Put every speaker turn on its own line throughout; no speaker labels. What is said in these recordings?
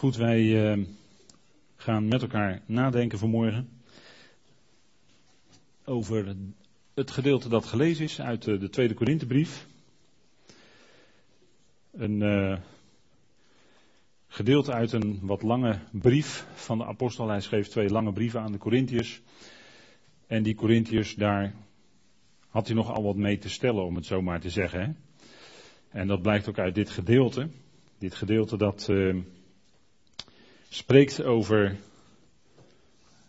Goed, wij uh, gaan met elkaar nadenken vanmorgen over het gedeelte dat gelezen is uit de, de Tweede Korinthebrief. Een uh, gedeelte uit een wat lange brief van de apostel. Hij schreef twee lange brieven aan de Corinthiërs. En die Corinthiërs, daar had hij nogal wat mee te stellen, om het zo maar te zeggen. Hè? En dat blijkt ook uit dit gedeelte. Dit gedeelte dat uh, spreekt over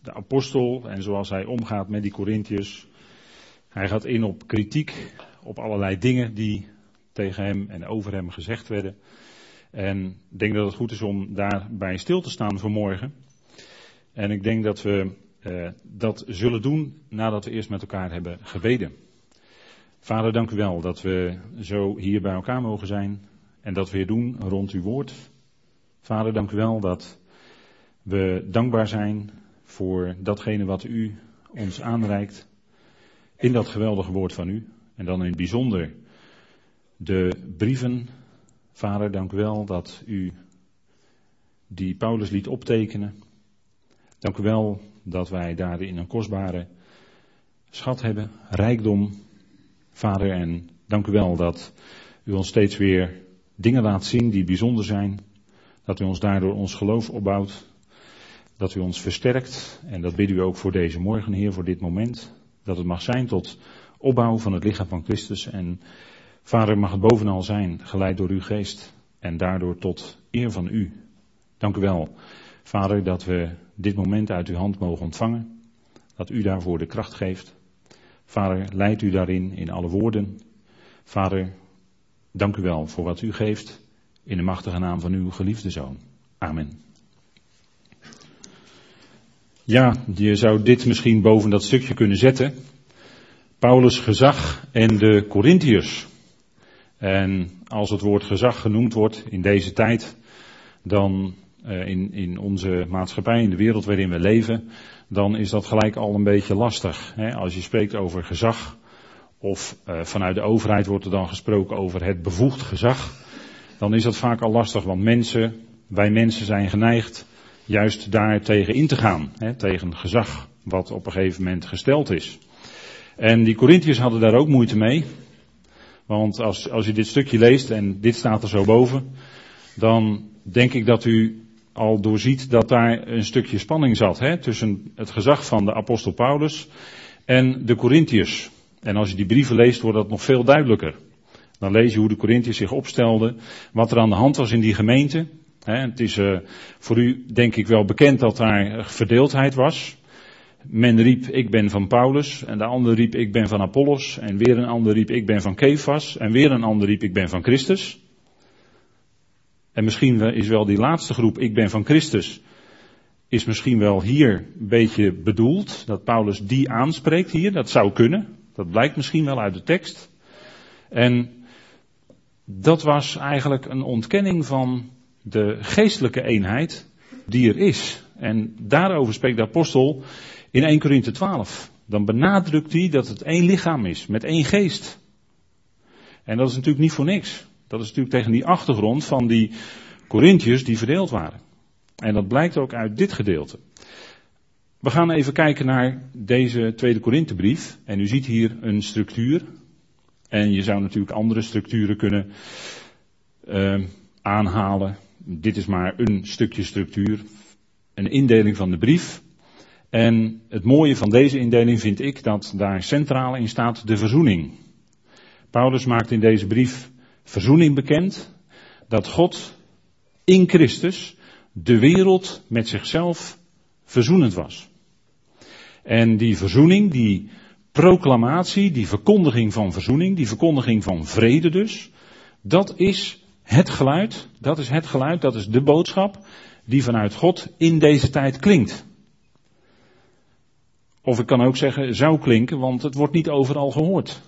de apostel en zoals hij omgaat met die Corinthiërs. Hij gaat in op kritiek op allerlei dingen die tegen hem en over hem gezegd werden. En ik denk dat het goed is om daarbij stil te staan vanmorgen. En ik denk dat we uh, dat zullen doen nadat we eerst met elkaar hebben gebeden. Vader, dank u wel dat we zo hier bij elkaar mogen zijn en dat we hier doen rond uw woord. Vader, dank u wel dat we dankbaar zijn voor datgene wat u ons aanreikt in dat geweldige woord van u. En dan in het bijzonder de brieven. Vader, dank u wel dat u die Paulus liet optekenen. Dank u wel dat wij daarin een kostbare schat hebben, rijkdom. Vader, en dank u wel dat u ons steeds weer dingen laat zien die bijzonder zijn. Dat u ons daardoor ons geloof opbouwt. Dat u ons versterkt. En dat bidden u ook voor deze morgen, Heer, voor dit moment. Dat het mag zijn tot opbouw van het lichaam van Christus. En Vader, mag het bovenal zijn, geleid door uw geest. En daardoor tot eer van u. Dank u wel, Vader, dat we dit moment uit uw hand mogen ontvangen. Dat u daarvoor de kracht geeft. Vader, leid u daarin in alle woorden. Vader, dank u wel voor wat u geeft. In de machtige naam van uw geliefde zoon. Amen. Ja, je zou dit misschien boven dat stukje kunnen zetten. Paulus' gezag en de Corinthiërs. En als het woord gezag genoemd wordt in deze tijd, dan uh, in, in onze maatschappij, in de wereld waarin we leven, dan is dat gelijk al een beetje lastig. Hè? Als je spreekt over gezag, of uh, vanuit de overheid wordt er dan gesproken over het bevoegd gezag, dan is dat vaak al lastig, want mensen, wij mensen zijn geneigd juist daar tegen in te gaan. Hè, tegen gezag wat op een gegeven moment gesteld is. En die Corinthiërs hadden daar ook moeite mee. Want als, als u dit stukje leest en dit staat er zo boven, dan denk ik dat u al doorziet dat daar een stukje spanning zat hè, tussen het gezag van de apostel Paulus en de Corinthiërs. En als je die brieven leest, wordt dat nog veel duidelijker. Dan lees je hoe de Corinthiërs zich opstelden, wat er aan de hand was in die gemeente. Het is uh, voor u denk ik wel bekend dat daar verdeeldheid was. Men riep ik ben van Paulus en de ander riep ik ben van Apollos en weer een ander riep ik ben van Kefas en weer een ander riep ik ben van Christus. En misschien is wel die laatste groep ik ben van Christus is misschien wel hier een beetje bedoeld dat Paulus die aanspreekt hier, dat zou kunnen. Dat blijkt misschien wel uit de tekst. En dat was eigenlijk een ontkenning van de geestelijke eenheid die er is. En daarover spreekt de apostel in 1 Korinthe 12. Dan benadrukt hij dat het één lichaam is, met één geest. En dat is natuurlijk niet voor niks. Dat is natuurlijk tegen die achtergrond van die Corinthiërs die verdeeld waren. En dat blijkt ook uit dit gedeelte. We gaan even kijken naar deze tweede Korinthebrief. En u ziet hier een structuur. En je zou natuurlijk andere structuren kunnen uh, aanhalen. Dit is maar een stukje structuur. Een indeling van de brief. En het mooie van deze indeling vind ik dat daar centraal in staat de verzoening. Paulus maakt in deze brief verzoening bekend. Dat God in Christus de wereld met zichzelf verzoenend was. En die verzoening, die proclamatie, die verkondiging van verzoening, die verkondiging van vrede dus, dat is het geluid, dat is het geluid, dat is de boodschap die vanuit God in deze tijd klinkt. Of ik kan ook zeggen, zou klinken, want het wordt niet overal gehoord.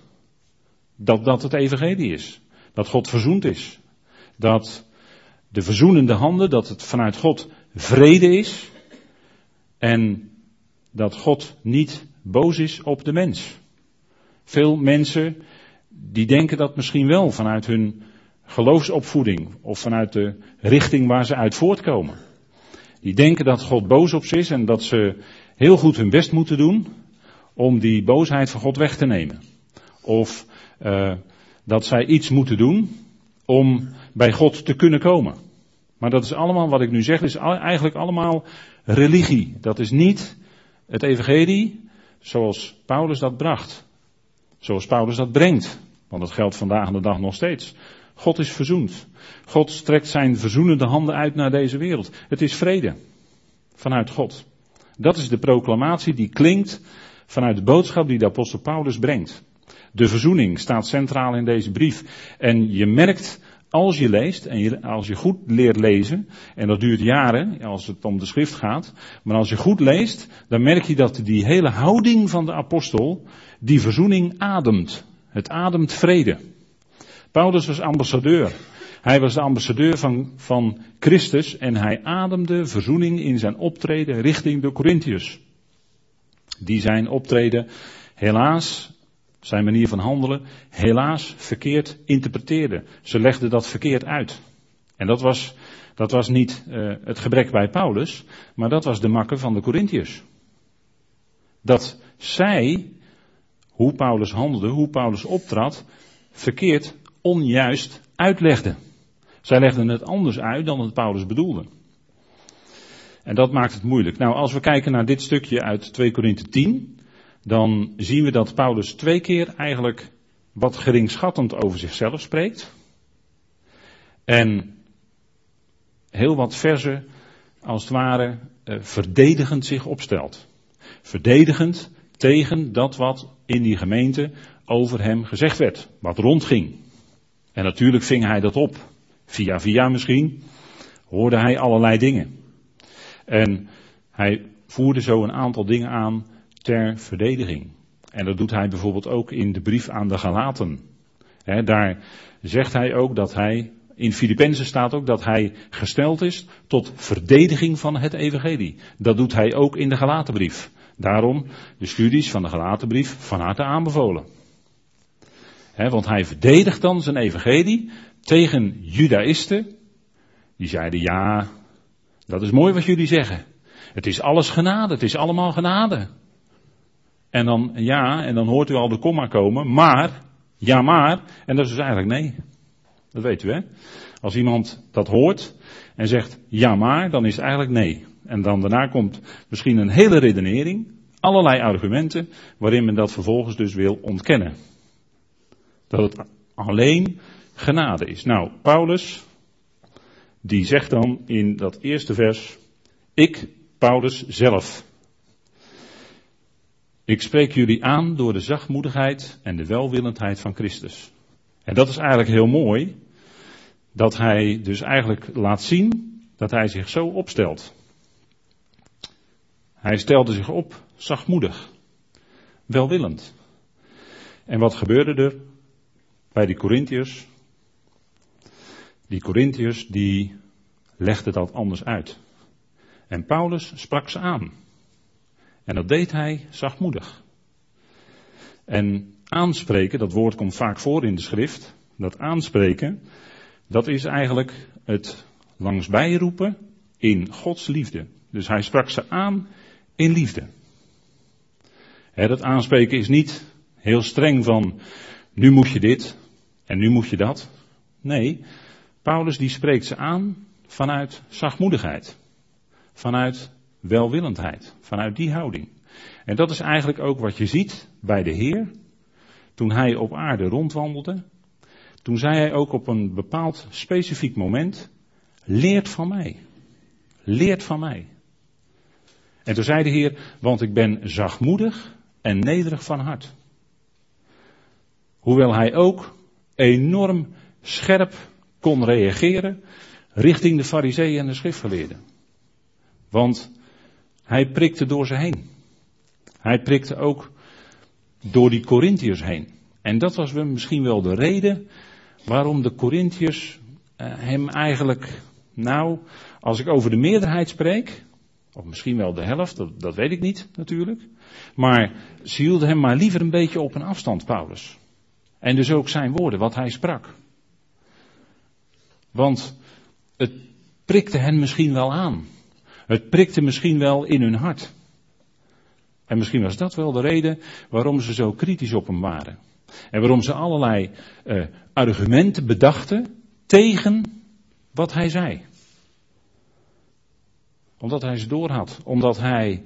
Dat dat het evangelie is. Dat God verzoend is. Dat de verzoenende handen, dat het vanuit God vrede is. En dat God niet boos is op de mens. Veel mensen die denken dat misschien wel vanuit hun geloofsopvoeding of vanuit de richting waar ze uit voortkomen. Die denken dat God boos op ze is en dat ze heel goed hun best moeten doen om die boosheid van God weg te nemen. Of uh, dat zij iets moeten doen om bij God te kunnen komen. Maar dat is allemaal, wat ik nu zeg, is eigenlijk allemaal religie. Dat is niet het evangelie zoals Paulus dat bracht. Zoals Paulus dat brengt. Want dat geldt vandaag de dag nog steeds. God is verzoend. God strekt zijn verzoenende handen uit naar deze wereld. Het is vrede. Vanuit God. Dat is de proclamatie die klinkt vanuit de boodschap die de apostel Paulus brengt. De verzoening staat centraal in deze brief. En je merkt als je leest en als je goed leert lezen, en dat duurt jaren als het om de schrift gaat, maar als je goed leest, dan merk je dat die hele houding van de apostel die verzoening ademt. Het ademt vrede. Paulus was ambassadeur. Hij was de ambassadeur van, van Christus en hij ademde verzoening in zijn optreden richting de Corinthiërs. Die zijn optreden helaas zijn manier van handelen, helaas verkeerd interpreteerde. Ze legden dat verkeerd uit. En dat was, dat was niet uh, het gebrek bij Paulus, maar dat was de makke van de Corinthiërs. Dat zij, hoe Paulus handelde, hoe Paulus optrad, verkeerd, onjuist uitlegden. Zij legden het anders uit dan het Paulus bedoelde. En dat maakt het moeilijk. Nou, als we kijken naar dit stukje uit 2 Korinthe 10, dan zien we dat Paulus twee keer eigenlijk wat geringschattend over zichzelf spreekt. En heel wat verzen, als het ware, eh, verdedigend zich opstelt. Verdedigend tegen dat wat in die gemeente over hem gezegd werd, wat rondging. En natuurlijk ving hij dat op. Via via misschien hoorde hij allerlei dingen. En hij voerde zo een aantal dingen aan ter verdediging. En dat doet hij bijvoorbeeld ook in de brief aan de Galaten. daar zegt hij ook dat hij, in Filippenzen staat ook dat hij gesteld is tot verdediging van het evangelie. Dat doet hij ook in de Galatenbrief. Daarom de studies van de Galatenbrief van harte aanbevolen. Want hij verdedigt dan zijn evangelie tegen judaïsten. Die zeiden ja, dat is mooi wat jullie zeggen. Het is alles genade, het is allemaal genade. En dan ja, en dan hoort u al de komma komen, maar, ja maar, en dat is dus eigenlijk nee. Dat weet u hè. Als iemand dat hoort en zegt ja maar, dan is het eigenlijk nee. En dan daarna komt misschien een hele redenering, allerlei argumenten, waarin men dat vervolgens dus wil ontkennen. Dat het alleen genade is. Nou, Paulus, die zegt dan in dat eerste vers, ik, Paulus zelf, ik spreek jullie aan door de zachtmoedigheid en de welwillendheid van Christus. En dat is eigenlijk heel mooi, dat hij dus eigenlijk laat zien dat hij zich zo opstelt. Hij stelde zich op zachtmoedig, welwillend. En wat gebeurde er bij die Corinthiërs? Die Corinthiërs die legden dat anders uit. En Paulus sprak ze aan. En dat deed hij zachtmoedig. En aanspreken, dat woord komt vaak voor in de schrift. Dat aanspreken, dat is eigenlijk het langsbij roepen in Gods liefde. Dus hij sprak ze aan in liefde. Dat aanspreken is niet heel streng van nu moet je dit en nu moet je dat. Nee, Paulus die spreekt ze aan vanuit zachtmoedigheid. Vanuit welwillendheid. Vanuit die houding. En dat is eigenlijk ook wat je ziet bij de Heer. Toen hij op aarde rondwandelde. Toen zei hij ook op een bepaald specifiek moment. Leert van mij. Leert van mij. En toen zei de Heer, want ik ben zachtmoedig en nederig van hart. Hoewel hij ook enorm scherp kon reageren richting de fariseeën en de schriftgeleerden. Want hij prikte door ze heen. Hij prikte ook door die Corinthiërs heen. En dat was misschien wel de reden waarom de Corinthiërs eh, hem eigenlijk, nou, als ik over de meerderheid spreek, of misschien wel de helft, dat, dat weet ik niet natuurlijk, maar ze hielden hem maar liever een beetje op een afstand, Paulus. En dus ook zijn woorden, wat hij sprak. Want het prikte hen misschien wel aan. Het prikte misschien wel in hun hart. En misschien was dat wel de reden waarom ze zo kritisch op hem waren. En waarom ze allerlei uh, argumenten bedachten tegen wat hij zei. Omdat hij ze doorhad. Omdat hij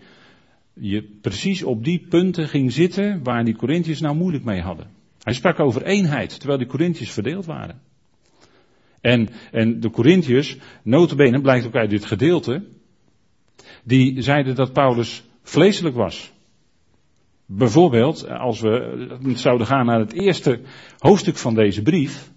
je precies op die punten ging zitten waar die Corinthiërs nou moeilijk mee hadden. Hij sprak over eenheid, terwijl die Corinthiërs verdeeld waren. En, en de Corinthiërs, notabene blijkt ook uit dit gedeelte, die zeiden dat Paulus vleeselijk was. Bijvoorbeeld, als we zouden gaan naar het eerste hoofdstuk van deze brief,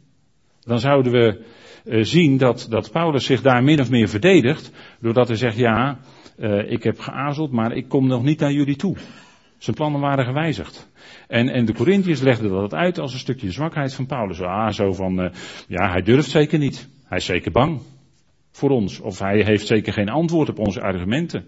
dan zouden we eh, zien dat, dat Paulus zich daar min of meer verdedigt, doordat hij zegt, ja, uh, ik heb geaarzeld, maar ik kom nog niet naar jullie toe. Zijn plannen waren gewijzigd. En, en de Corinthiërs legden dat uit als een stukje zwakheid van Paulus. Ah, zo van, uh, ja, hij durft zeker niet. Hij is zeker bang voor ons. Of hij heeft zeker geen antwoord op onze argumenten.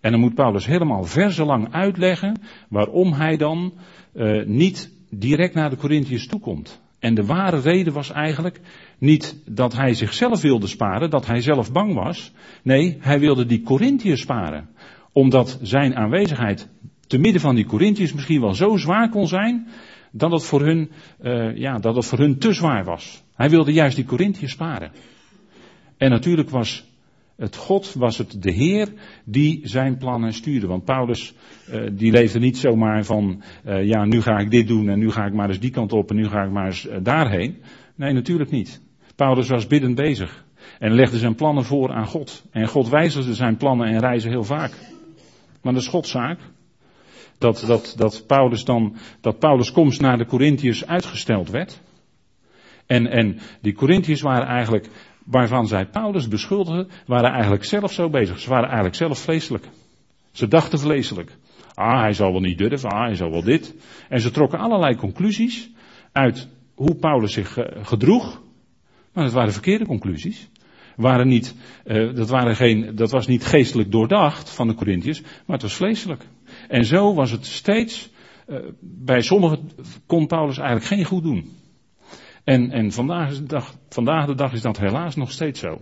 En dan moet Paulus helemaal verzenlang uitleggen waarom hij dan uh, niet direct naar de Corinthiërs toekomt. En de ware reden was eigenlijk niet dat hij zichzelf wilde sparen, dat hij zelf bang was. Nee, hij wilde die Corinthiërs sparen. Omdat zijn aanwezigheid te midden van die Corinthiërs misschien wel zo zwaar kon zijn, dat het voor hun, uh, ja, dat het voor hun te zwaar was. Hij wilde juist die Corinthiërs sparen. En natuurlijk was het God, was het de Heer die zijn plannen stuurde. Want Paulus, uh, die leefde niet zomaar van, uh, ja, nu ga ik dit doen en nu ga ik maar eens die kant op en nu ga ik maar eens daarheen. Nee, natuurlijk niet. Paulus was biddend bezig en legde zijn plannen voor aan God. En God wijzigde zijn plannen en reizen heel vaak. Maar dat is Gods zaak. Dat, dat, dat Paulus dan, dat Paulus komst naar de Corinthiërs uitgesteld werd. En, en die Corinthiërs waren eigenlijk waarvan zij Paulus beschuldigden, waren eigenlijk zelf zo bezig. Ze waren eigenlijk zelf vleeselijk. Ze dachten vleeselijk. Ah, hij zal wel niet durven, ah, hij zal wel dit. En ze trokken allerlei conclusies uit hoe Paulus zich uh, gedroeg. Maar dat waren verkeerde conclusies. Waren niet, uh, dat, waren geen, dat was niet geestelijk doordacht van de Corinthiërs, maar het was vleeselijk. En zo was het steeds, uh, bij sommigen kon Paulus eigenlijk geen goed doen. En, en vandaag, de dag, vandaag de dag is dat helaas nog steeds zo.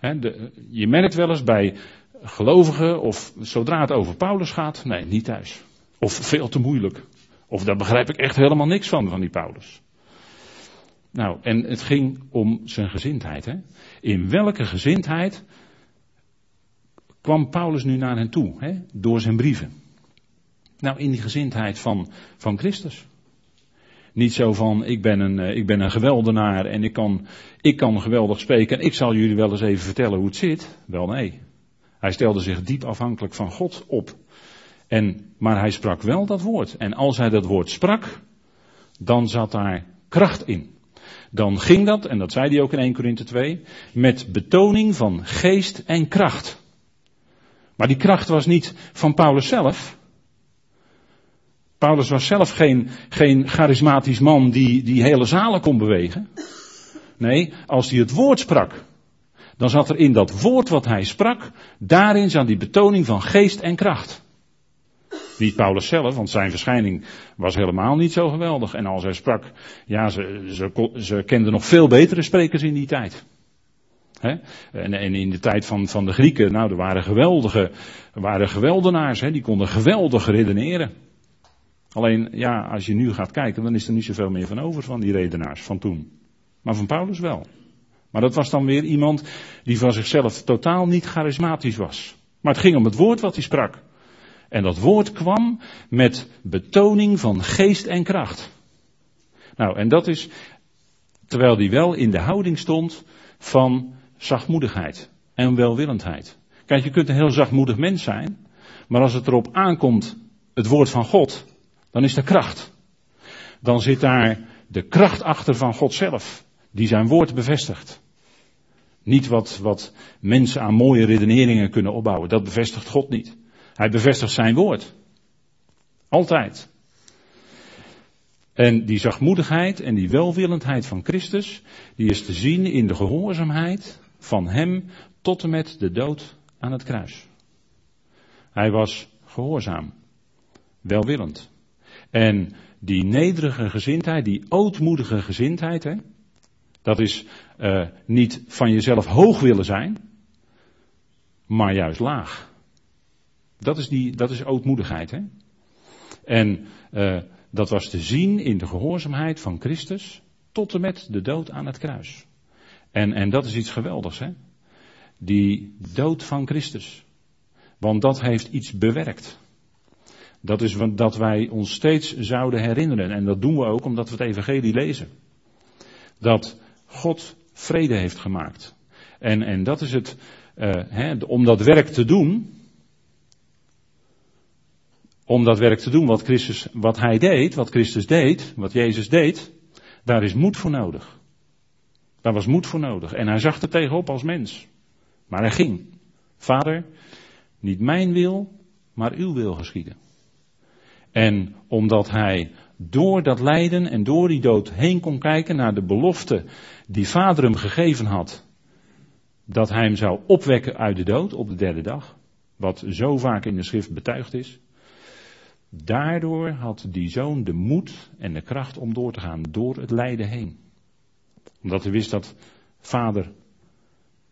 De, je merkt wel eens bij gelovigen of zodra het over Paulus gaat, nee, niet thuis. Of veel te moeilijk. Of daar begrijp ik echt helemaal niks van, van die Paulus. Nou, en het ging om zijn gezindheid. Hè? In welke gezindheid kwam Paulus nu naar hen toe? Hè? Door zijn brieven. Nou, in die gezindheid van, van Christus. Niet zo van, ik ben een, eh, ik ben een geweldenaar en ik kan, ik kan geweldig spreken en ik zal jullie wel eens even vertellen hoe het zit. Wel nee. Hij stelde zich diep afhankelijk van God op. En, maar hij sprak wel dat woord. En als hij dat woord sprak, dan zat daar kracht in. Dan ging dat, en dat zei hij ook in 1 Korinthe 2, met betoning van geest en kracht. Maar die kracht was niet van Paulus zelf. Paulus was zelf geen, geen charismatisch man die, die hele zalen kon bewegen. Nee, als hij het woord sprak, dan zat er in dat woord wat hij sprak, daarin zat die betoning van geest en kracht. Niet Paulus zelf, want zijn verschijning was helemaal niet zo geweldig. En als hij sprak, ja, ze, ze, kenden nog veel betere sprekers in die tijd. En, in de tijd van, van de Grieken, nou, er waren geweldige, er waren geweldenaars, die konden geweldig redeneren. Alleen, ja, als je nu gaat kijken, dan is er niet zoveel meer van over van die redenaars van toen. Maar van Paulus wel. Maar dat was dan weer iemand die van zichzelf totaal niet charismatisch was. Maar het ging om het woord wat hij sprak. En dat woord kwam met betoning van geest en kracht. Nou, en dat is, terwijl hij wel in de houding stond van zachtmoedigheid en welwillendheid. Kijk, je kunt een heel zachtmoedig mens zijn, maar als het erop aankomt het woord van God, dan is er kracht. Dan zit daar de kracht achter van God zelf, die zijn woord bevestigt. Niet wat, wat mensen aan mooie redeneringen kunnen opbouwen, dat bevestigt God niet. Hij bevestigt zijn woord. Altijd. En die zachtmoedigheid en die welwillendheid van Christus, die is te zien in de gehoorzaamheid van Hem tot en met de dood aan het kruis. Hij was gehoorzaam, welwillend. En die nederige gezindheid, die ootmoedige gezindheid, hè, dat is uh, niet van jezelf hoog willen zijn. maar juist laag. Dat is, die, dat is ootmoedigheid. Hè? En uh, dat was te zien in de gehoorzaamheid van Christus tot en met de dood aan het kruis. En, en dat is iets geweldigs, hè? Die dood van Christus. Want dat heeft iets bewerkt. Dat is dat wij ons steeds zouden herinneren. En dat doen we ook omdat we het Evangelie lezen. Dat God vrede heeft gemaakt. En, en dat is het, hè, om dat werk te doen. Om dat werk te doen wat Christus, wat hij deed, wat Christus deed, wat Jezus deed. Daar is moed voor nodig. Daar was moed voor nodig. En hij zag er tegenop als mens. Maar hij ging. Vader, niet mijn wil, maar uw wil geschieden. En omdat hij door dat lijden en door die dood heen kon kijken naar de belofte die vader hem gegeven had, dat hij hem zou opwekken uit de dood op de derde dag, wat zo vaak in de schrift betuigd is, daardoor had die zoon de moed en de kracht om door te gaan door het lijden heen. Omdat hij wist dat vader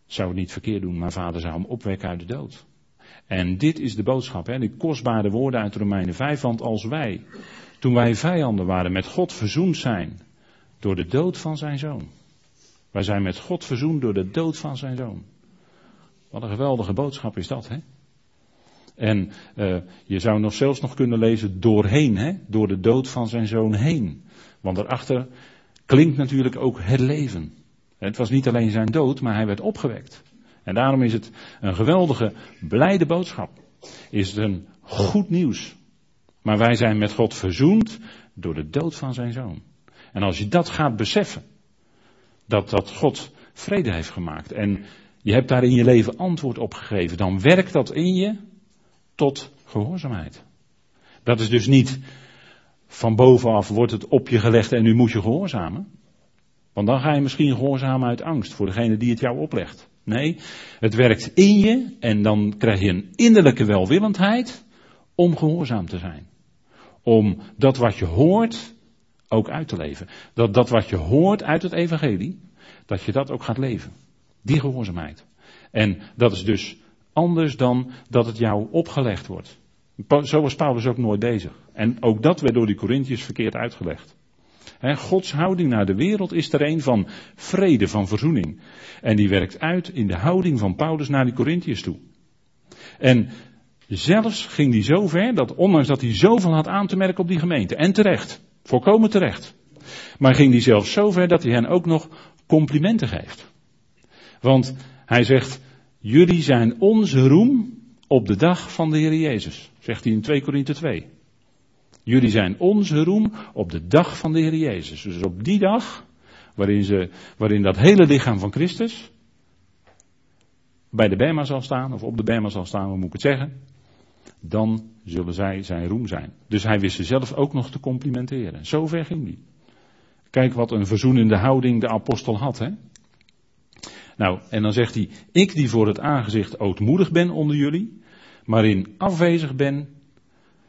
zou het niet verkeerd doen, maar vader zou hem opwekken uit de dood. En dit is de boodschap, hè, die kostbare woorden uit Romeinen 5, want als wij, toen wij vijanden waren, met God verzoend zijn door de dood van zijn zoon. Wij zijn met God verzoend door de dood van zijn zoon. Wat een geweldige boodschap is dat, hè? En uh, je zou nog zelfs nog kunnen lezen doorheen, hè? door de dood van zijn zoon heen. Want daarachter klinkt natuurlijk ook het leven. Het was niet alleen zijn dood, maar hij werd opgewekt. En daarom is het een geweldige, blijde boodschap. Is het een goed nieuws. Maar wij zijn met God verzoend door de dood van zijn zoon. En als je dat gaat beseffen, dat, dat God vrede heeft gemaakt en je hebt daar in je leven antwoord op gegeven, dan werkt dat in je tot gehoorzaamheid. Dat is dus niet van bovenaf wordt het op je gelegd en nu moet je gehoorzamen. Want dan ga je misschien gehoorzamen uit angst voor degene die het jou oplegt. Nee, het werkt in je en dan krijg je een innerlijke welwillendheid om gehoorzaam te zijn. Om dat wat je hoort ook uit te leven. Dat dat wat je hoort uit het evangelie, dat je dat ook gaat leven. Die gehoorzaamheid. En dat is dus anders dan dat het jou opgelegd wordt. Zo was Paulus ook nooit bezig. En ook dat werd door die Corinthiërs verkeerd uitgelegd. Gods houding naar de wereld is er een van vrede, van verzoening. En die werkt uit in de houding van Paulus naar die Corinthiërs toe. En zelfs ging die zo ver dat ondanks dat hij zoveel had aan te merken op die gemeente, en terecht, volkomen terecht, maar ging die zelfs zo ver dat hij hen ook nog complimenten geeft. Want hij zegt, jullie zijn onze roem op de dag van de Heer Jezus, zegt hij in 2 Korinthe 2. Jullie zijn onze roem op de dag van de Heer Jezus. Dus op die dag, waarin, ze, waarin dat hele lichaam van Christus bij de Bema zal staan, of op de Bema zal staan, hoe moet ik het zeggen? Dan zullen zij zijn roem zijn. Dus hij wist ze zelf ook nog te complimenteren. Zo ver ging hij. Kijk wat een verzoenende houding de apostel had, hè? Nou, en dan zegt hij, ik die voor het aangezicht ootmoedig ben onder jullie, maar in afwezig ben,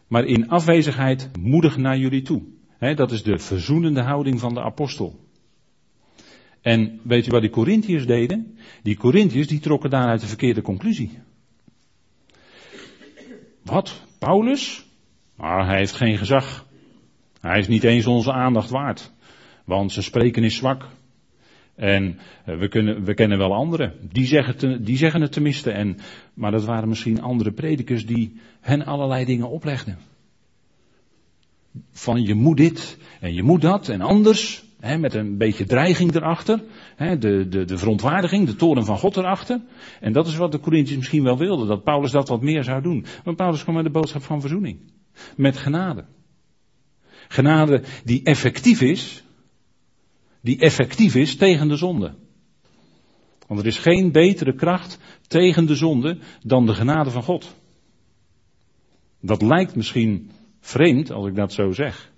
maar in afwezigheid moedig naar jullie toe. dat is de verzoenende houding van de apostel. En weet u wat die Corinthiërs deden? Die Corinthiërs die trokken daaruit de verkeerde conclusie. Wat? Paulus? Maar hij heeft geen gezag. Hij is niet eens onze aandacht waard. Want zijn spreken is zwak. En eh, we, kunnen, we kennen wel anderen. Die zeggen, te, die zeggen het tenminste. En, maar dat waren misschien andere predikers die hen allerlei dingen oplegden. Van je moet dit en je moet dat en anders. Hè, met een beetje dreiging erachter. Hè, de, de, de verontwaardiging, de toren van God erachter. En dat is wat de Corinthiërs misschien wel wilden. Dat Paulus dat wat meer zou doen. Maar Paulus kwam met de boodschap van verzoening. Met genade. Genade die effectief is die effectief is tegen de zonde. Want er is geen betere kracht tegen de zonde dan de genade van God. Dat lijkt misschien vreemd als ik dat zo zeg.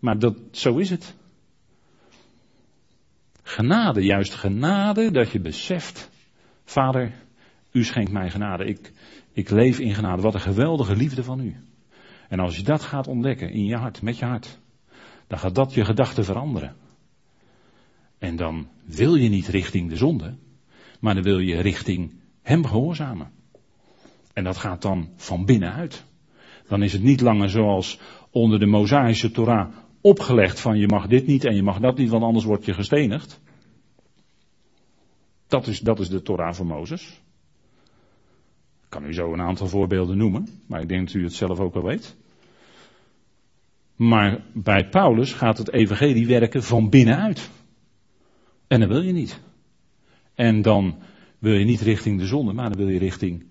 Maar dat, zo is het. Genade, juist genade, dat je beseft, Vader, u schenkt mij genade. Ik, ik leef in genade. Wat een geweldige liefde van u. En als je dat gaat ontdekken in je hart, met je hart, dan gaat dat je gedachten veranderen. En dan wil je niet richting de zonde, maar dan wil je richting Hem gehoorzamen. En dat gaat dan van binnenuit. Dan is het niet langer zoals onder de Mosaïsche Torah opgelegd van je mag dit niet en je mag dat niet, want anders word je gestenigd. Dat is, dat is de Torah van Mozes. Ik kan u zo een aantal voorbeelden noemen, maar ik denk dat u het zelf ook wel weet. Maar bij Paulus gaat het evangelie werken van binnenuit. En dat wil je niet. En dan wil je niet richting de zonde, maar dan wil je richting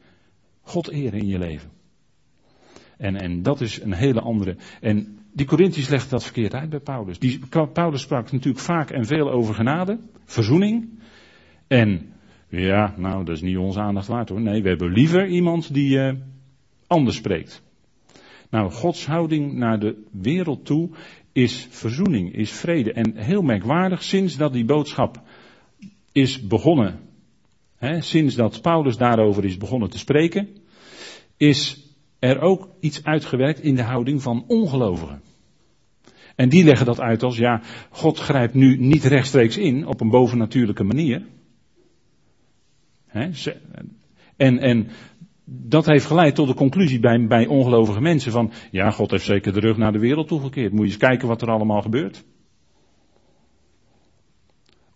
God eren in je leven. En, en dat is een hele andere. En die Corinthiërs legden dat verkeerd uit bij Paulus. Die, Paulus sprak natuurlijk vaak en veel over genade, verzoening. En ja, nou, dat is niet onze aandacht waard hoor. Nee, we hebben liever iemand die uh, anders spreekt. Nou, Gods houding naar de wereld toe is verzoening, is vrede. En heel merkwaardig, sinds dat die boodschap is begonnen, hè, sinds dat Paulus daarover is begonnen te spreken, is er ook iets uitgewerkt in de houding van ongelovigen. En die leggen dat uit als, ja, God grijpt nu niet rechtstreeks in op een bovennatuurlijke manier. En, en dat heeft geleid tot de conclusie bij, bij ongelovige mensen van, ja, God heeft zeker de rug naar de wereld toegekeerd. Moet je eens kijken wat er allemaal gebeurt.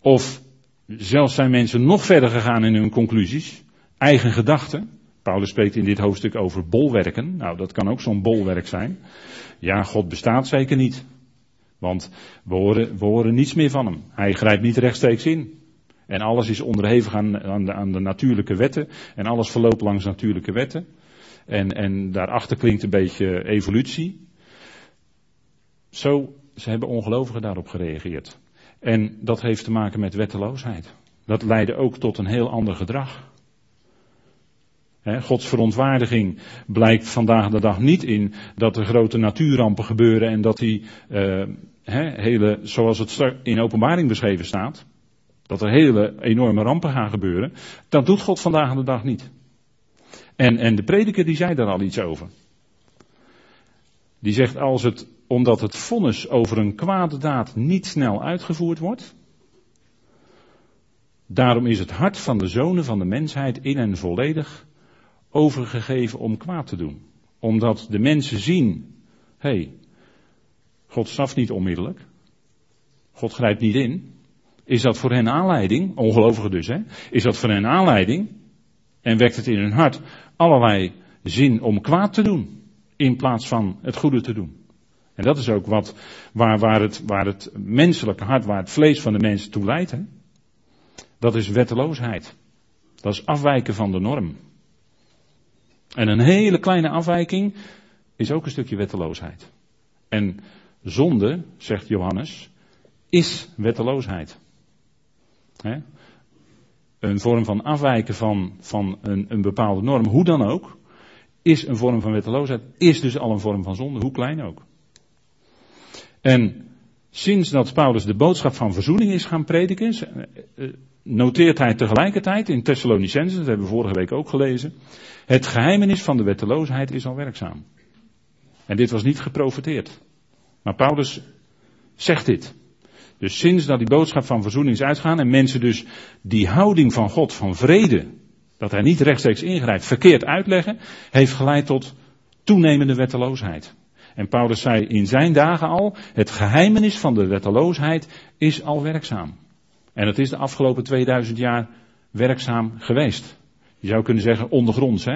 Of zelfs zijn mensen nog verder gegaan in hun conclusies, eigen gedachten. Paulus spreekt in dit hoofdstuk over bolwerken. Nou, dat kan ook zo'n bolwerk zijn. Ja, God bestaat zeker niet. Want we horen, we horen niets meer van hem. Hij grijpt niet rechtstreeks in. En alles is onderhevig aan, aan, de, aan de natuurlijke wetten. En alles verloopt langs natuurlijke wetten. En, en daarachter klinkt een beetje evolutie. Zo, ze hebben ongelovigen daarop gereageerd. En dat heeft te maken met wetteloosheid. Dat leidde ook tot een heel ander gedrag. Gods verontwaardiging blijkt vandaag de dag niet in dat er grote natuurrampen gebeuren en dat die uh, hele, zoals het in openbaring beschreven staat, dat er hele enorme rampen gaan gebeuren. Dat doet God vandaag de dag niet. En, en de prediker die zei daar al iets over. Die zegt als het, omdat het vonnis over een kwade daad niet snel uitgevoerd wordt, daarom is het hart van de zonen van de mensheid in en volledig overgegeven om kwaad te doen. Omdat de mensen zien, hé, hey, God straft niet onmiddellijk. God grijpt niet in. Is dat voor hen aanleiding, ongelovigen dus hè, is dat voor hen aanleiding en wekt het in hun hart allerlei zin om kwaad te doen in plaats van het goede te doen. En dat is ook wat, waar, waar, het, waar het menselijke hart, waar het vlees van de mens toe leidt. Hè? Dat is wetteloosheid. Dat is afwijken van de norm. En een hele kleine afwijking is ook een stukje wetteloosheid. En zonde, zegt Johannes, is wetteloosheid. Een vorm van afwijken van, van een, een bepaalde norm, hoe dan ook, is een vorm van wetteloosheid, is dus al een vorm van zonde, hoe klein ook. En sinds dat Paulus de boodschap van verzoening is gaan prediken, eh, noteert hij tegelijkertijd in Thessalonicense, dat hebben we vorige week ook gelezen, het geheimenis van de wetteloosheid is al werkzaam. En dit was niet geprofeteerd. Maar Paulus zegt dit. Dus sinds dat die boodschap van verzoening is uitgaan en mensen dus die houding van God, van vrede, dat hij niet rechtstreeks ingrijpt, verkeerd uitleggen, heeft geleid tot toenemende wetteloosheid. En Paulus zei in zijn dagen al, het geheimenis van de wetteloosheid is al werkzaam. En het is de afgelopen 2000 jaar werkzaam geweest. Je zou kunnen zeggen ondergronds. Hè?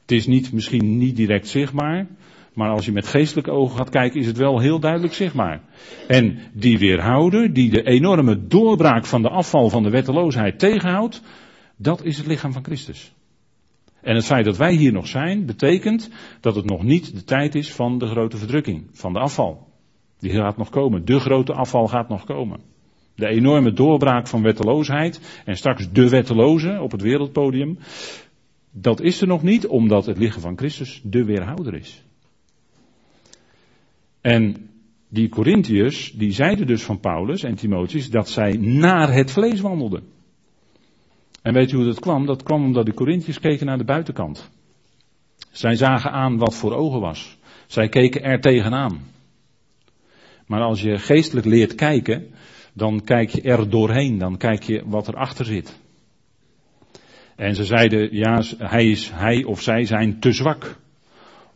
Het is niet, misschien niet direct zichtbaar, maar als je met geestelijke ogen gaat kijken, is het wel heel duidelijk zichtbaar. En die weerhouder, die de enorme doorbraak van de afval van de wetteloosheid tegenhoudt, dat is het lichaam van Christus. En het feit dat wij hier nog zijn, betekent dat het nog niet de tijd is van de grote verdrukking, van de afval. Die gaat nog komen. De grote afval gaat nog komen. De enorme doorbraak van wetteloosheid en straks de wetteloze op het wereldpodium. Dat is er nog niet omdat het lichaam van Christus de weerhouder is. En die Corinthiërs, die zeiden dus van Paulus en Timotheus dat zij naar het vlees wandelden. En weet u hoe dat kwam? Dat kwam omdat de Corinthiërs keken naar de buitenkant. Zij zagen aan wat voor ogen was. Zij keken er tegenaan. Maar als je geestelijk leert kijken, dan kijk je er doorheen, dan kijk je wat erachter zit. En ze zeiden, ja, hij, is, hij of zij zijn te zwak.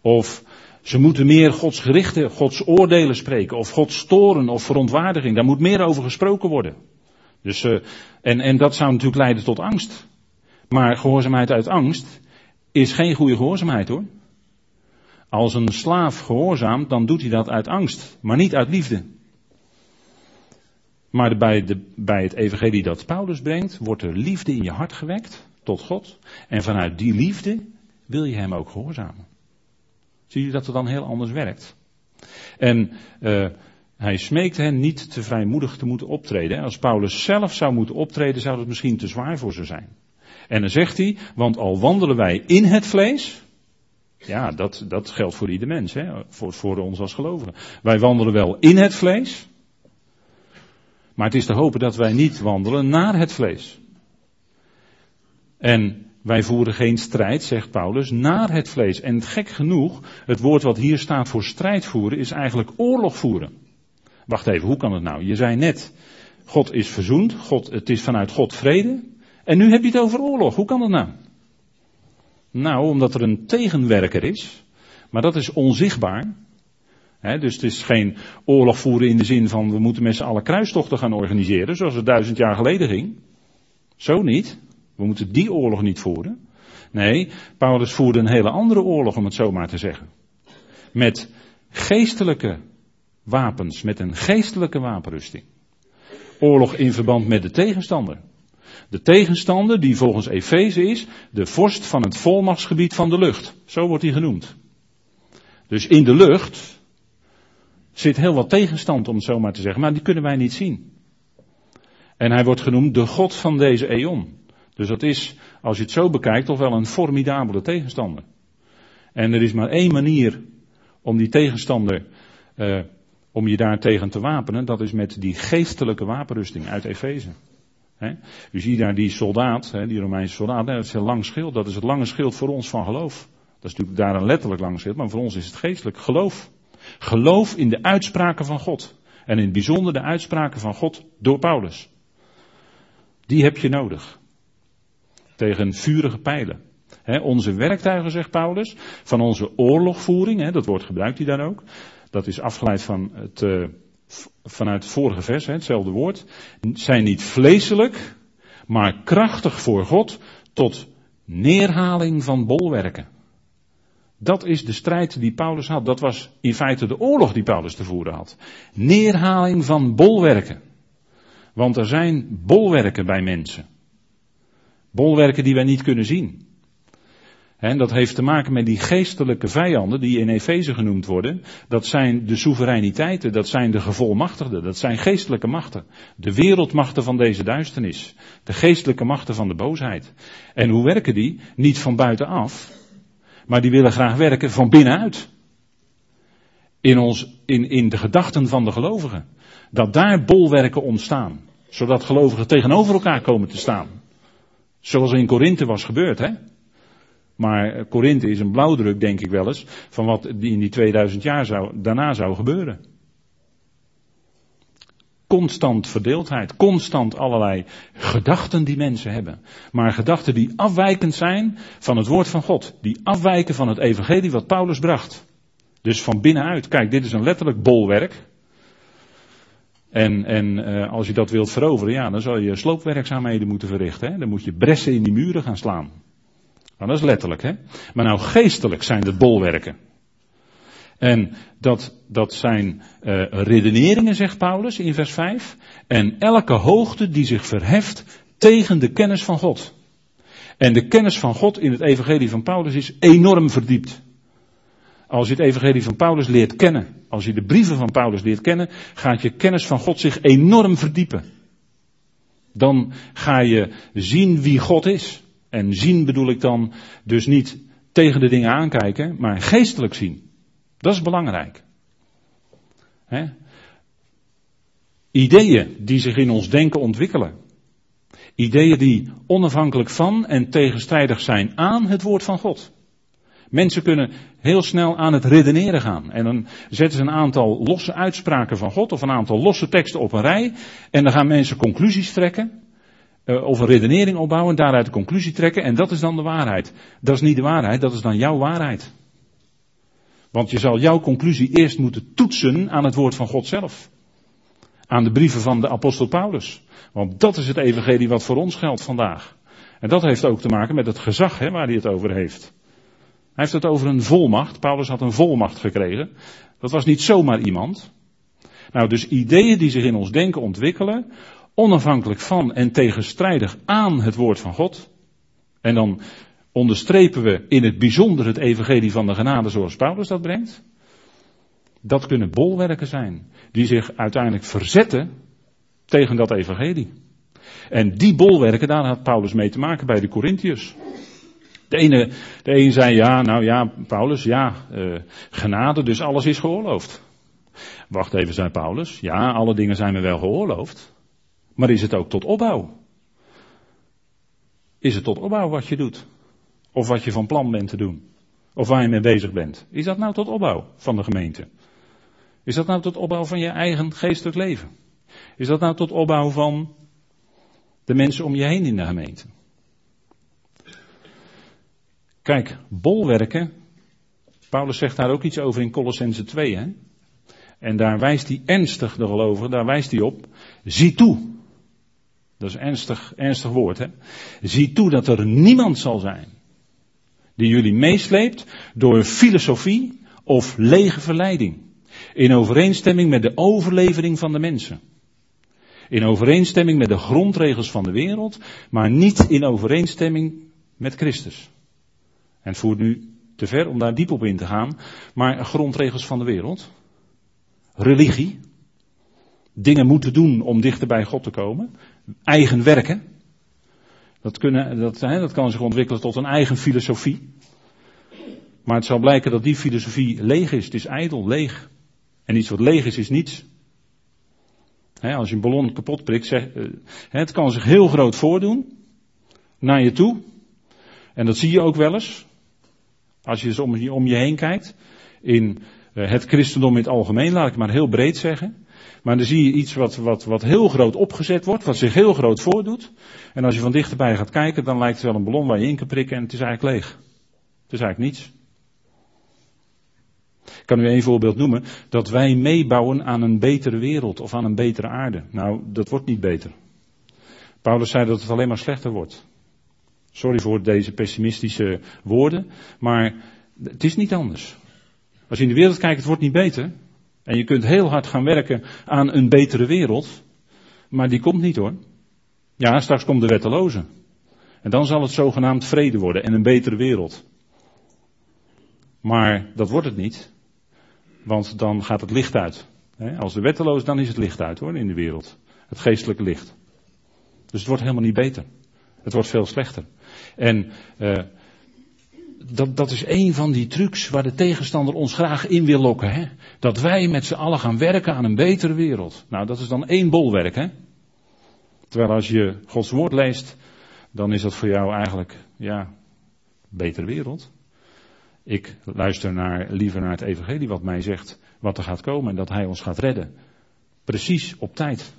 Of ze moeten meer Gods gerichten, Gods oordelen spreken, of Gods toren of verontwaardiging. Daar moet meer over gesproken worden. Dus, uh, en, en dat zou natuurlijk leiden tot angst. Maar gehoorzaamheid uit angst is geen goede gehoorzaamheid hoor. Als een slaaf gehoorzaamt, dan doet hij dat uit angst, maar niet uit liefde. Maar bij, de, bij het evangelie dat Paulus brengt, wordt er liefde in je hart gewekt tot God. En vanuit die liefde wil je hem ook gehoorzamen. Zie je dat het dan heel anders werkt. En uh, hij smeekt hen niet te vrijmoedig te moeten optreden. Als Paulus zelf zou moeten optreden, zou het misschien te zwaar voor ze zijn. En dan zegt hij, want al wandelen wij in het vlees, ja, dat, dat geldt voor ieder mens, hè? Voor, voor ons als gelovigen. Wij wandelen wel in het vlees, maar het is te hopen dat wij niet wandelen naar het vlees. En wij voeren geen strijd, zegt Paulus, naar het vlees. En gek genoeg, het woord wat hier staat voor strijd voeren is eigenlijk oorlog voeren. Wacht even, hoe kan het nou? Je zei net, God is verzoend, God, het is vanuit God vrede. En nu heb je het over oorlog. Hoe kan dat nou? Nou, omdat er een tegenwerker is, maar dat is onzichtbaar. dus het is geen oorlog voeren in de zin van we moeten met z'n allen kruistochten gaan organiseren, zoals het duizend jaar geleden ging. Zo niet. We moeten die oorlog niet voeren. Nee, Paulus voerde een hele andere oorlog, om het zo maar te zeggen. Met geestelijke wapens, met een geestelijke wapenrusting. Oorlog in verband met de tegenstander. De tegenstander die volgens Efeze is de vorst van het volmachtsgebied van de lucht. Zo wordt hij genoemd. Dus in de lucht zit heel wat tegenstand om het zo maar te zeggen, maar die kunnen wij niet zien. En hij wordt genoemd de God van deze eon. Dus dat is, als je het zo bekijkt, toch wel een formidabele tegenstander. En er is maar één manier om die tegenstander, uh, om je daar tegen te wapenen, dat is met die geestelijke wapenrusting uit Efeze. U ziet daar die soldaat, die Romeinse soldaat, dat is een lang schild, dat is het lange schild voor ons van geloof. Dat is natuurlijk daar een letterlijk lang schild, maar voor ons is het geestelijk geloof. Geloof in de uitspraken van God. En in het bijzonder de uitspraken van God door Paulus. Die heb je nodig. Tegen vurige pijlen. onze werktuigen, zegt Paulus, van onze oorlogvoering, dat woord gebruikt hij daar ook. Dat is afgeleid van het, uh, vanuit het vorige vers, hetzelfde woord, zijn niet vleeselijk, maar krachtig voor God tot neerhaling van bolwerken. Dat is de strijd die Paulus had. Dat was in feite de oorlog die Paulus te voeren had. Neerhaling van bolwerken. Want er zijn bolwerken bij mensen. Bolwerken die wij niet kunnen zien. En dat heeft te maken met die geestelijke vijanden die in Efeze genoemd worden. Dat zijn de soevereiniteiten, dat zijn de gevolmachtigden, dat zijn geestelijke machten. De wereldmachten van deze duisternis. De geestelijke machten van de boosheid. En hoe werken die? Niet van buitenaf, maar die willen graag werken van binnenuit. In, ons, in, in de gedachten van de gelovigen. Dat daar bolwerken ontstaan. Zodat gelovigen tegenover elkaar komen te staan. Zoals in Korinthe was gebeurd, hè? Maar Korinthe is een blauwdruk, denk ik wel eens, van wat in die 2000 jaar zou, daarna zou gebeuren. Constant verdeeldheid, constant allerlei gedachten die mensen hebben. Maar gedachten die afwijkend zijn van het woord van God. Die afwijken van het evangelie wat Paulus bracht. Dus van binnenuit. Kijk, dit is een letterlijk bolwerk. En, en uh, als je dat wilt veroveren, ja, dan zal je sloopwerkzaamheden moeten verrichten. Hè? Dan moet je bressen in die muren gaan slaan. Nou, dat is letterlijk, hè. Maar nou geestelijk zijn de bolwerken. En dat, dat zijn uh, redeneringen, zegt Paulus in vers 5. En elke hoogte die zich verheft tegen de kennis van God. En de kennis van God in het evangelie van Paulus is enorm verdiept. Als je het evangelie van Paulus leert kennen, als je de brieven van Paulus leert kennen, gaat je kennis van God zich enorm verdiepen. Dan ga je zien wie God is. En zien bedoel ik dan dus niet tegen de dingen aankijken, maar geestelijk zien. Dat is belangrijk. Ideeën die zich in ons denken ontwikkelen. Ideeën die onafhankelijk van en tegenstrijdig zijn aan het woord van God. Mensen kunnen heel snel aan het redeneren gaan. En dan zetten ze een aantal losse uitspraken van God of een aantal losse teksten op een rij. En dan gaan mensen conclusies trekken. uh, of een redenering opbouwen, daaruit de conclusie trekken en dat is dan de waarheid. Dat is niet de waarheid, dat is dan jouw waarheid. Want je zal jouw conclusie eerst moeten toetsen aan het woord van God zelf. Aan de brieven van de apostel Paulus. Want dat is het evangelie wat voor ons geldt vandaag. En dat heeft ook te maken met het gezag hè, waar hij het over heeft. Hij heeft het over een volmacht. Paulus had een volmacht gekregen. Dat was niet zomaar iemand. Nou, dus ideeën die zich in ons denken ontwikkelen, onafhankelijk van en tegenstrijdig aan het woord van God. En dan onderstrepen we in het bijzonder het evangelie van de genade zoals Paulus dat brengt. Dat kunnen bolwerken zijn die zich uiteindelijk verzetten tegen dat evangelie. En die bolwerken, daar had Paulus mee te maken bij de Corinthiërs. De ene, de een zei ja, nou ja, Paulus, ja, uh, genade, dus alles is geoorloofd. Wacht even, zei Paulus. Ja, alle dingen zijn me wel geoorloofd. Maar is het ook tot opbouw? Is het tot opbouw wat je doet? Of wat je van plan bent te doen? Of waar je mee bezig bent? Is dat nou tot opbouw van de gemeente? Is dat nou tot opbouw van je eigen geestelijk leven? Is dat nou tot opbouw van de mensen om je heen in de gemeente? Kijk, bolwerken. Paulus zegt daar ook iets over in Colossense 2. Hè? En daar wijst hij ernstig, de gelovigen, daar wijst hij op. Zie toe. Dat is een ernstig, ernstig woord. Hè? Zie toe dat er niemand zal zijn die jullie meesleept door filosofie of lege verleiding. In overeenstemming met de overlevering van de mensen. In overeenstemming met de grondregels van de wereld, maar niet in overeenstemming met Christus. En het voert nu te ver om daar diep op in te gaan, maar grondregels van de wereld. Religie. Dingen moeten doen om dichter bij God te komen. Eigen werken. Dat, kunnen, dat, dat kan zich ontwikkelen tot een eigen filosofie. Maar het zal blijken dat die filosofie leeg is. Het is ijdel, leeg. En iets wat leeg is, is niets. als je een ballon kapot prikt, uh, het kan zich heel groot voordoen. Naar je toe. En dat zie je ook wel eens. Als je eens om je, om je heen kijkt. In uh, het christendom in het algemeen, laat ik maar heel breed zeggen. Maar dan zie je iets wat, wat, wat heel groot opgezet wordt, wat zich heel groot voordoet. En als je van dichterbij gaat kijken, dan lijkt het wel een ballon waar je in kan prikken en het is eigenlijk leeg. Het is eigenlijk niets. Ik kan u één voorbeeld noemen. Dat wij meebouwen aan een betere wereld of aan een betere aarde. Nou, dat wordt niet beter. Paulus zei dat het alleen maar slechter wordt. Sorry voor deze pessimistische woorden, maar het is niet anders. Als je in de wereld kijkt, het wordt niet beter. En je kunt heel hard gaan werken aan een betere wereld, maar die komt niet hoor. Ja, straks komt de wetteloze. En dan zal het zogenaamd vrede worden en een betere wereld. Maar dat wordt het niet. Want dan gaat het licht uit. Als de wetteloos, dan is het licht uit hoor, in de wereld. Het geestelijke licht. Dus het wordt helemaal niet beter. Het wordt veel slechter. En uh, dat, dat is een van die trucs waar de tegenstander ons graag in wil lokken. Hè? Dat wij met z'n allen gaan werken aan een betere wereld. Nou, dat is dan één bolwerk. Hè? Terwijl als je Gods woord leest, dan is dat voor jou eigenlijk, ja, betere wereld. Ik luister naar, liever naar het evangelie wat mij zegt wat er gaat komen en dat hij ons gaat redden. Precies op tijd.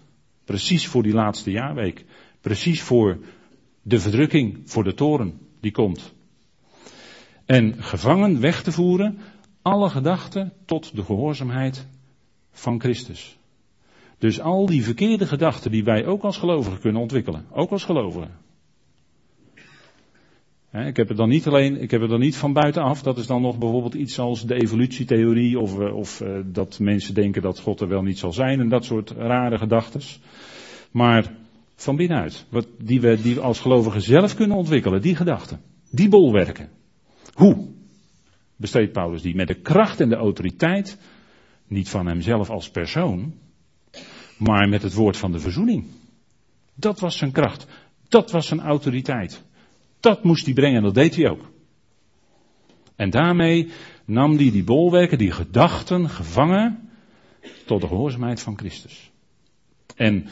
Precies voor die laatste jaarweek. Precies voor de verdrukking, voor de toren die komt. En gevangen weg te voeren alle gedachten tot de gehoorzaamheid van Christus. Dus al die verkeerde gedachten die wij ook als gelovigen kunnen ontwikkelen. Ook als gelovigen. Ik heb het dan niet alleen, ik heb het dan niet van buitenaf. Dat is dan nog bijvoorbeeld iets als de evolutietheorie. Of, eh, of uh, dat mensen denken dat God er wel niet zal zijn. En dat soort rare gedachten. Maar van binnenuit. Wat, die, we, als gelovigen zelf kunnen ontwikkelen. Die gedachten. Die bolwerken. Hoe besteedt Paulus die? Met de kracht en de autoriteit. Niet van hemzelf als persoon. Maar met het woord van de verzoening. Dat was zijn kracht. Dat was zijn autoriteit. Dat moest hij brengen en dat deed hij ook. En daarmee nam hij die bolwerken, die gedachten gevangen tot de gehoorzaamheid van Christus. En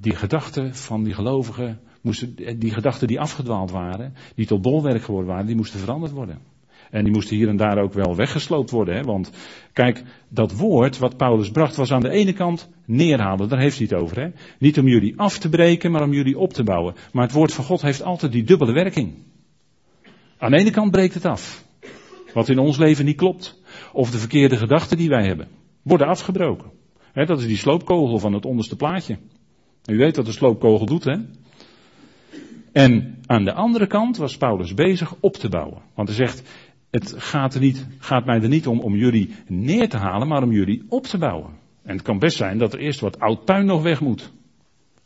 die gedachten van die gelovigen, moesten, die gedachten die afgedwaald waren, die tot bolwerk geworden waren, die moesten veranderd worden. En die moesten hier en daar ook wel weggesloopt worden. Hè? Want kijk, dat woord wat Paulus bracht was aan de ene kant neerhalen. Daar heeft hij het over. Hè? Niet om jullie af te breken, maar om jullie op te bouwen. Maar het woord van God heeft altijd die dubbele werking. Aan de ene kant breekt het af. Wat in ons leven niet klopt. Of de verkeerde gedachten die wij hebben. Worden afgebroken. Hè, dat is die sloopkogel van het onderste plaatje. U weet wat de sloopkogel doet, hè? En aan de andere kant was Paulus bezig op te bouwen. Want hij zegt, het gaat, er niet, gaat mij er niet om om jullie neer te halen, maar om jullie op te bouwen. En het kan best zijn dat er eerst wat oud puin nog weg moet.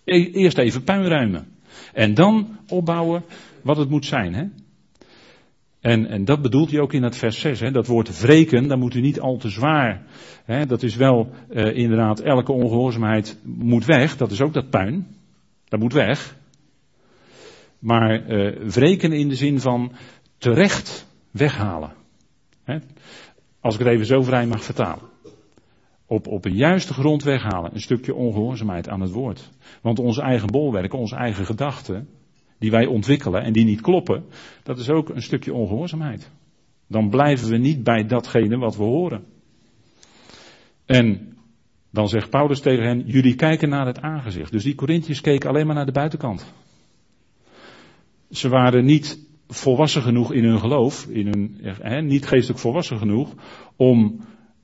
E-, eerst even puin ruimen. En dan opbouwen wat het moet zijn. Hè? En, en dat bedoelt hij ook in het vers 6. Hè? Dat woord wreken, daar moet u niet al te zwaar. Hè? Dat is wel uh, inderdaad, elke ongehoorzaamheid moet weg. Dat is ook dat puin. Dat moet weg. Maar uh, wreken in de zin van terecht weghalen. Hè? Als ik het even zo vrij mag vertalen. Op, op een juiste grond weghalen. Een stukje ongehoorzaamheid aan het woord. Want onze eigen bolwerken, onze eigen gedachten, die wij ontwikkelen en die niet kloppen, dat is ook een stukje ongehoorzaamheid. Dan blijven we niet bij datgene wat we horen. En dan zegt Paulus tegen hen, jullie kijken naar het aangezicht. Dus die Corinthiërs keken alleen maar naar de buitenkant. Ze waren niet volwassen genoeg in hun geloof, in hun, niet geestelijk volwassen genoeg, om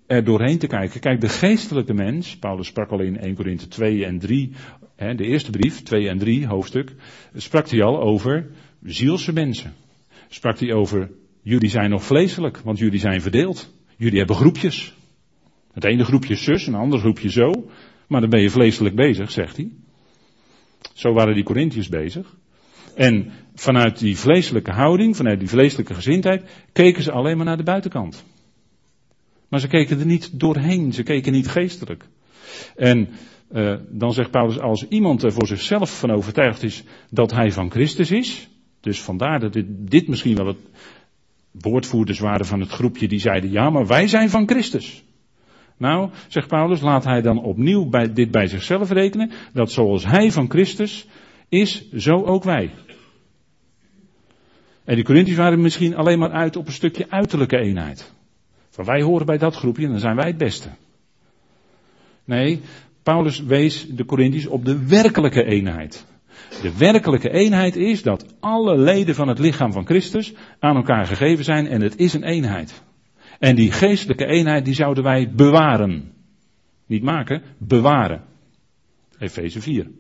er doorheen te kijken. Kijk, de geestelijke mens, Paulus sprak al in 1 Korinthe 2 en 3, hè, de eerste brief, 2 en 3 hoofdstuk, sprak hij al over zielse mensen. Sprak hij over, jullie zijn nog vleeselijk, want jullie zijn verdeeld. Jullie hebben groepjes. Het ene groepje zus, een ander groepje zo. Maar dan ben je vleeselijk bezig, zegt hij. Zo waren die Corinthiërs bezig. En vanuit die vleeselijke houding, vanuit die vleeselijke gezindheid, keken ze alleen maar naar de buitenkant. Maar ze keken er niet doorheen, ze keken niet geestelijk. En uh, dan zegt Paulus, als iemand er voor zichzelf van overtuigd is dat hij van Christus is, dus vandaar dat dit, dit misschien wel het woordvoerders waren van het groepje die zeiden, ja, maar wij zijn van Christus. Nou, zegt Paulus, laat hij dan opnieuw bij, dit bij zichzelf rekenen, dat zoals hij van Christus is, zo ook wij. En die Corinthiërs waren misschien alleen maar uit op een stukje uiterlijke eenheid. Van wij horen bij dat groepje en dan zijn wij het beste. Nee, Paulus wees de Corinthiërs op de werkelijke eenheid. De werkelijke eenheid is dat alle leden van het lichaam van Christus aan elkaar gegeven zijn en het is een eenheid. En die geestelijke eenheid die zouden wij bewaren. Niet maken, bewaren. Efeze 4.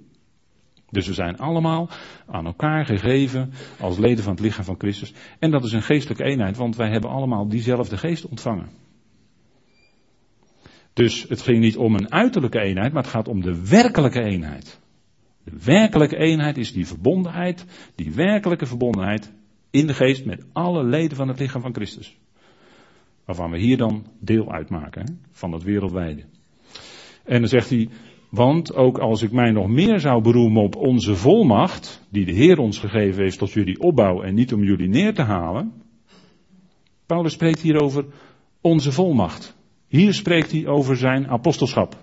Dus we zijn allemaal aan elkaar gegeven als leden van het lichaam van Christus. En dat is een geestelijke eenheid, want wij hebben allemaal diezelfde geest ontvangen. Dus het ging niet om een uiterlijke eenheid, maar het gaat om de werkelijke eenheid. De werkelijke eenheid is die verbondenheid, die werkelijke verbondenheid in de geest met alle leden van het lichaam van Christus. Waarvan we hier dan deel uitmaken, hè, van dat wereldwijde. En dan zegt hij, want ook als ik mij nog meer zou beroemen op onze volmacht, die de Heer ons gegeven heeft tot jullie opbouw en niet om jullie neer te halen. Paulus spreekt hier over onze volmacht. Hier spreekt hij over zijn apostelschap.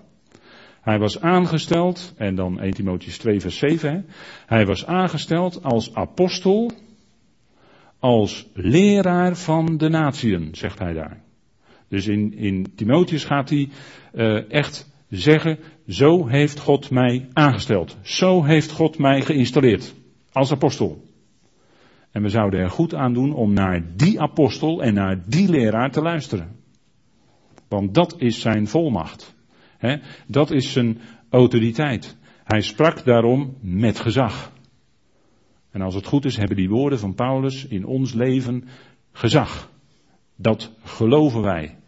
Hij was aangesteld, en dan 1 Timotheus 2 vers 7, hij was aangesteld als apostel, als leraar van de natieën, zegt hij daar. Dus in, in Timotheus gaat hij uh, echt zeggen, zo heeft God mij aangesteld. Zo heeft God mij geïnstalleerd. Als apostel. En we zouden er goed aan doen om naar die apostel en naar die leraar te luisteren. Want dat is zijn volmacht. He, dat is zijn autoriteit. Hij sprak daarom met gezag. En als het goed is, hebben die woorden van Paulus in ons leven gezag. Dat geloven wij.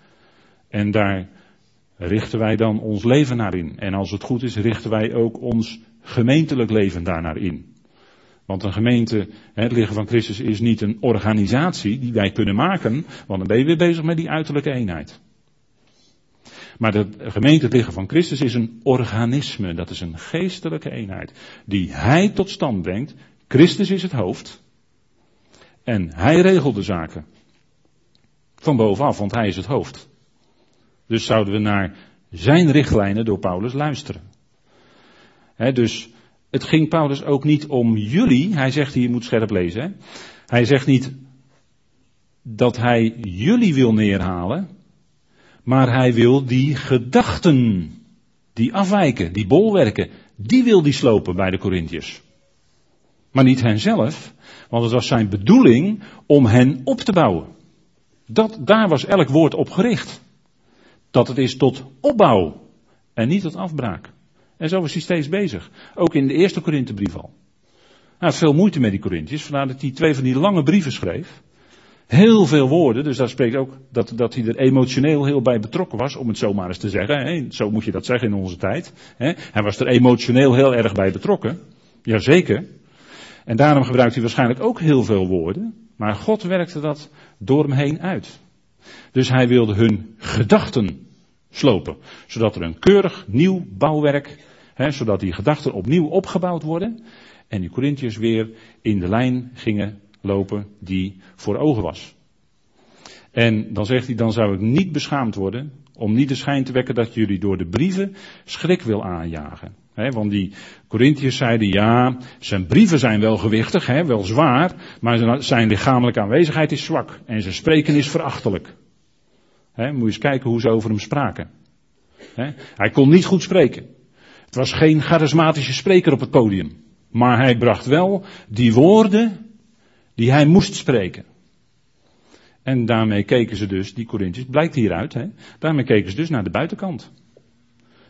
En daar richten wij dan ons leven naar in. En als het goed is, richten wij ook ons gemeentelijk leven daarnaar in. Want een gemeente, het lichaam van Christus, is niet een organisatie die wij kunnen maken, want dan ben je weer bezig met die uiterlijke eenheid. Maar de gemeente, het lichaam van Christus, is een organisme, dat is een geestelijke eenheid, die Hij tot stand brengt. Christus is het hoofd en Hij regelt de zaken. Van bovenaf, want Hij is het hoofd. Dus zouden we naar zijn richtlijnen door Paulus luisteren. dus het ging Paulus ook niet om jullie. Hij zegt hier, je moet scherp lezen. Hij zegt niet, dat hij jullie wil neerhalen, maar hij wil die gedachten, die afwijken, die bolwerken, die wil die slopen bij de Corinthiërs. Maar niet henzelf, want het was zijn bedoeling om hen op te bouwen. Dat, daar was elk woord op gericht. Dat het is tot opbouw en niet tot afbraak. En zo was hij steeds bezig. Ook in de eerste Korinthebrief al. Hij had veel moeite met die Corinthiërs, vandaar dat hij twee van die lange brieven schreef. Heel veel woorden, dus daar spreekt ook dat, dat hij er emotioneel heel bij betrokken was, om het zo maar eens te zeggen. Zo moet je dat zeggen in onze tijd. Hij was er emotioneel heel erg bij betrokken. Jazeker. En daarom gebruikt hij waarschijnlijk ook heel veel woorden. Maar God werkte dat door hem heen uit. Dus hij wilde hun gedachten slopen. Zodat er een keurig nieuw bouwwerk, hè, zodat die gedachten opnieuw opgebouwd worden. En die Corinthiërs weer in de lijn gingen lopen die voor ogen was. En dan zegt hij, dan zou ik niet beschaamd worden om niet de schijn te wekken dat jullie door de brieven schrik wil aanjagen. want die Corinthiërs zeiden, ja, zijn brieven zijn wel gewichtig, wel zwaar, maar zijn lichamelijke aanwezigheid is zwak en zijn spreken is verachtelijk. Moet je eens kijken hoe ze over hem spraken. hij kon niet goed spreken. Het was geen charismatische spreker op het podium. Maar hij bracht wel die woorden die hij moest spreken. En daarmee keken ze dus, die Corinthiërs, blijkt hieruit, hè, daarmee keken ze dus naar de buitenkant.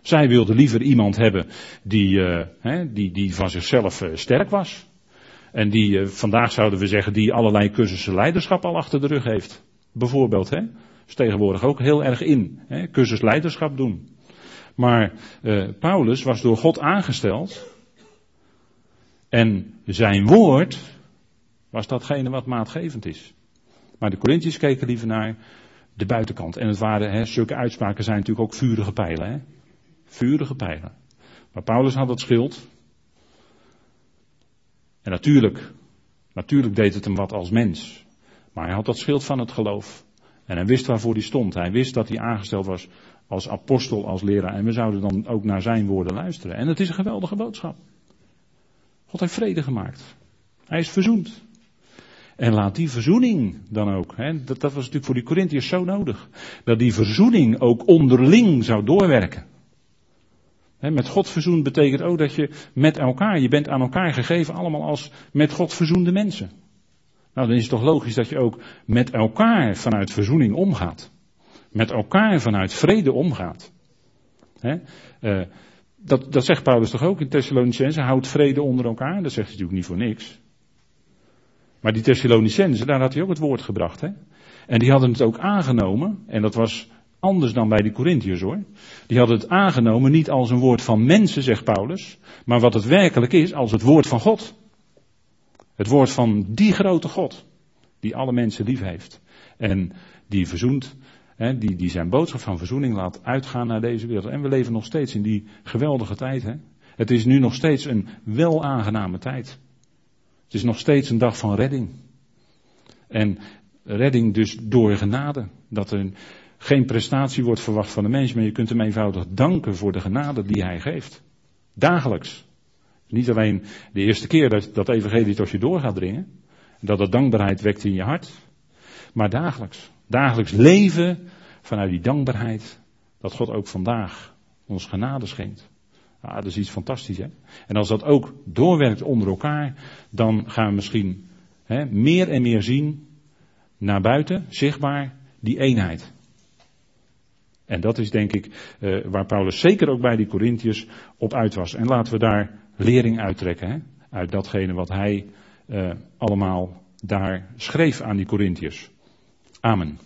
Zij wilden liever iemand hebben die, hè, die, die van zichzelf uh, sterk was. En die, uh, vandaag zouden we zeggen, die allerlei cursussen leiderschap al achter de rug heeft. Bijvoorbeeld, hè. Is tegenwoordig ook heel erg in, hè, cursus leiderschap doen. Maar Paulus was door God aangesteld. En zijn woord was datgene wat maatgevend is. Maar de Corinthiërs keken liever naar de buitenkant. En het waren, hè, zulke uitspraken zijn natuurlijk ook vurige pijlen. Hè? Vurige pijlen. Maar Paulus had dat schild. En natuurlijk, natuurlijk deed het hem wat als mens. Maar hij had dat schild van het geloof. En hij wist waarvoor hij stond. Hij wist dat hij aangesteld was als apostel, als leraar. En we zouden dan ook naar zijn woorden luisteren. En het is een geweldige boodschap. God heeft vrede gemaakt. Hij is verzoend. En laat die verzoening dan ook, hè, dat, dat was natuurlijk voor die Corinthiërs zo nodig, dat die verzoening ook onderling zou doorwerken. Hè, met God verzoend betekent ook dat je met elkaar, je bent aan elkaar gegeven allemaal als met God verzoende mensen. Nou, dan is het toch logisch dat je ook met elkaar vanuit verzoening omgaat. Met elkaar vanuit vrede omgaat. Hè? Uh, dat, dat zegt Paulus toch ook in Thessalonicense, houd vrede onder elkaar. Dat zegt hij natuurlijk niet voor niks. Maar die Thessalonicenzen, daar had hij ook het woord gebracht. Hè? En die hadden het ook aangenomen. En dat was anders dan bij de Corinthiërs hoor. Die hadden het aangenomen niet als een woord van mensen, zegt Paulus. Maar wat het werkelijk is, als het woord van God. Het woord van die grote God. Die alle mensen lief heeft. En die verzoent. Hè, die, die zijn boodschap van verzoening laat uitgaan naar deze wereld. En we leven nog steeds in die geweldige tijd. Hè? Het is nu nog steeds een wel aangename tijd. Het is nog steeds een dag van redding. En redding dus door genade. Dat er geen prestatie wordt verwacht van de mens, maar je kunt hem eenvoudig danken voor de genade die hij geeft. Dagelijks. Niet alleen de eerste keer dat dat evangelie tot je door gaat dringen. Dat dat dankbaarheid wekt in je hart. Maar dagelijks. Dagelijks leven vanuit die dankbaarheid. Dat God ook vandaag ons genade schenkt. Ah, dat is iets fantastisch, hè? En als dat ook doorwerkt onder elkaar, dan gaan we misschien hè, meer en meer zien naar buiten, zichtbaar, die eenheid. En dat is denk ik uh, waar Paulus zeker ook bij die Corinthiërs op uit was. En laten we daar lering uittrekken, hè? uit datgene wat hij uh, allemaal daar schreef aan die Corinthiërs. Amen.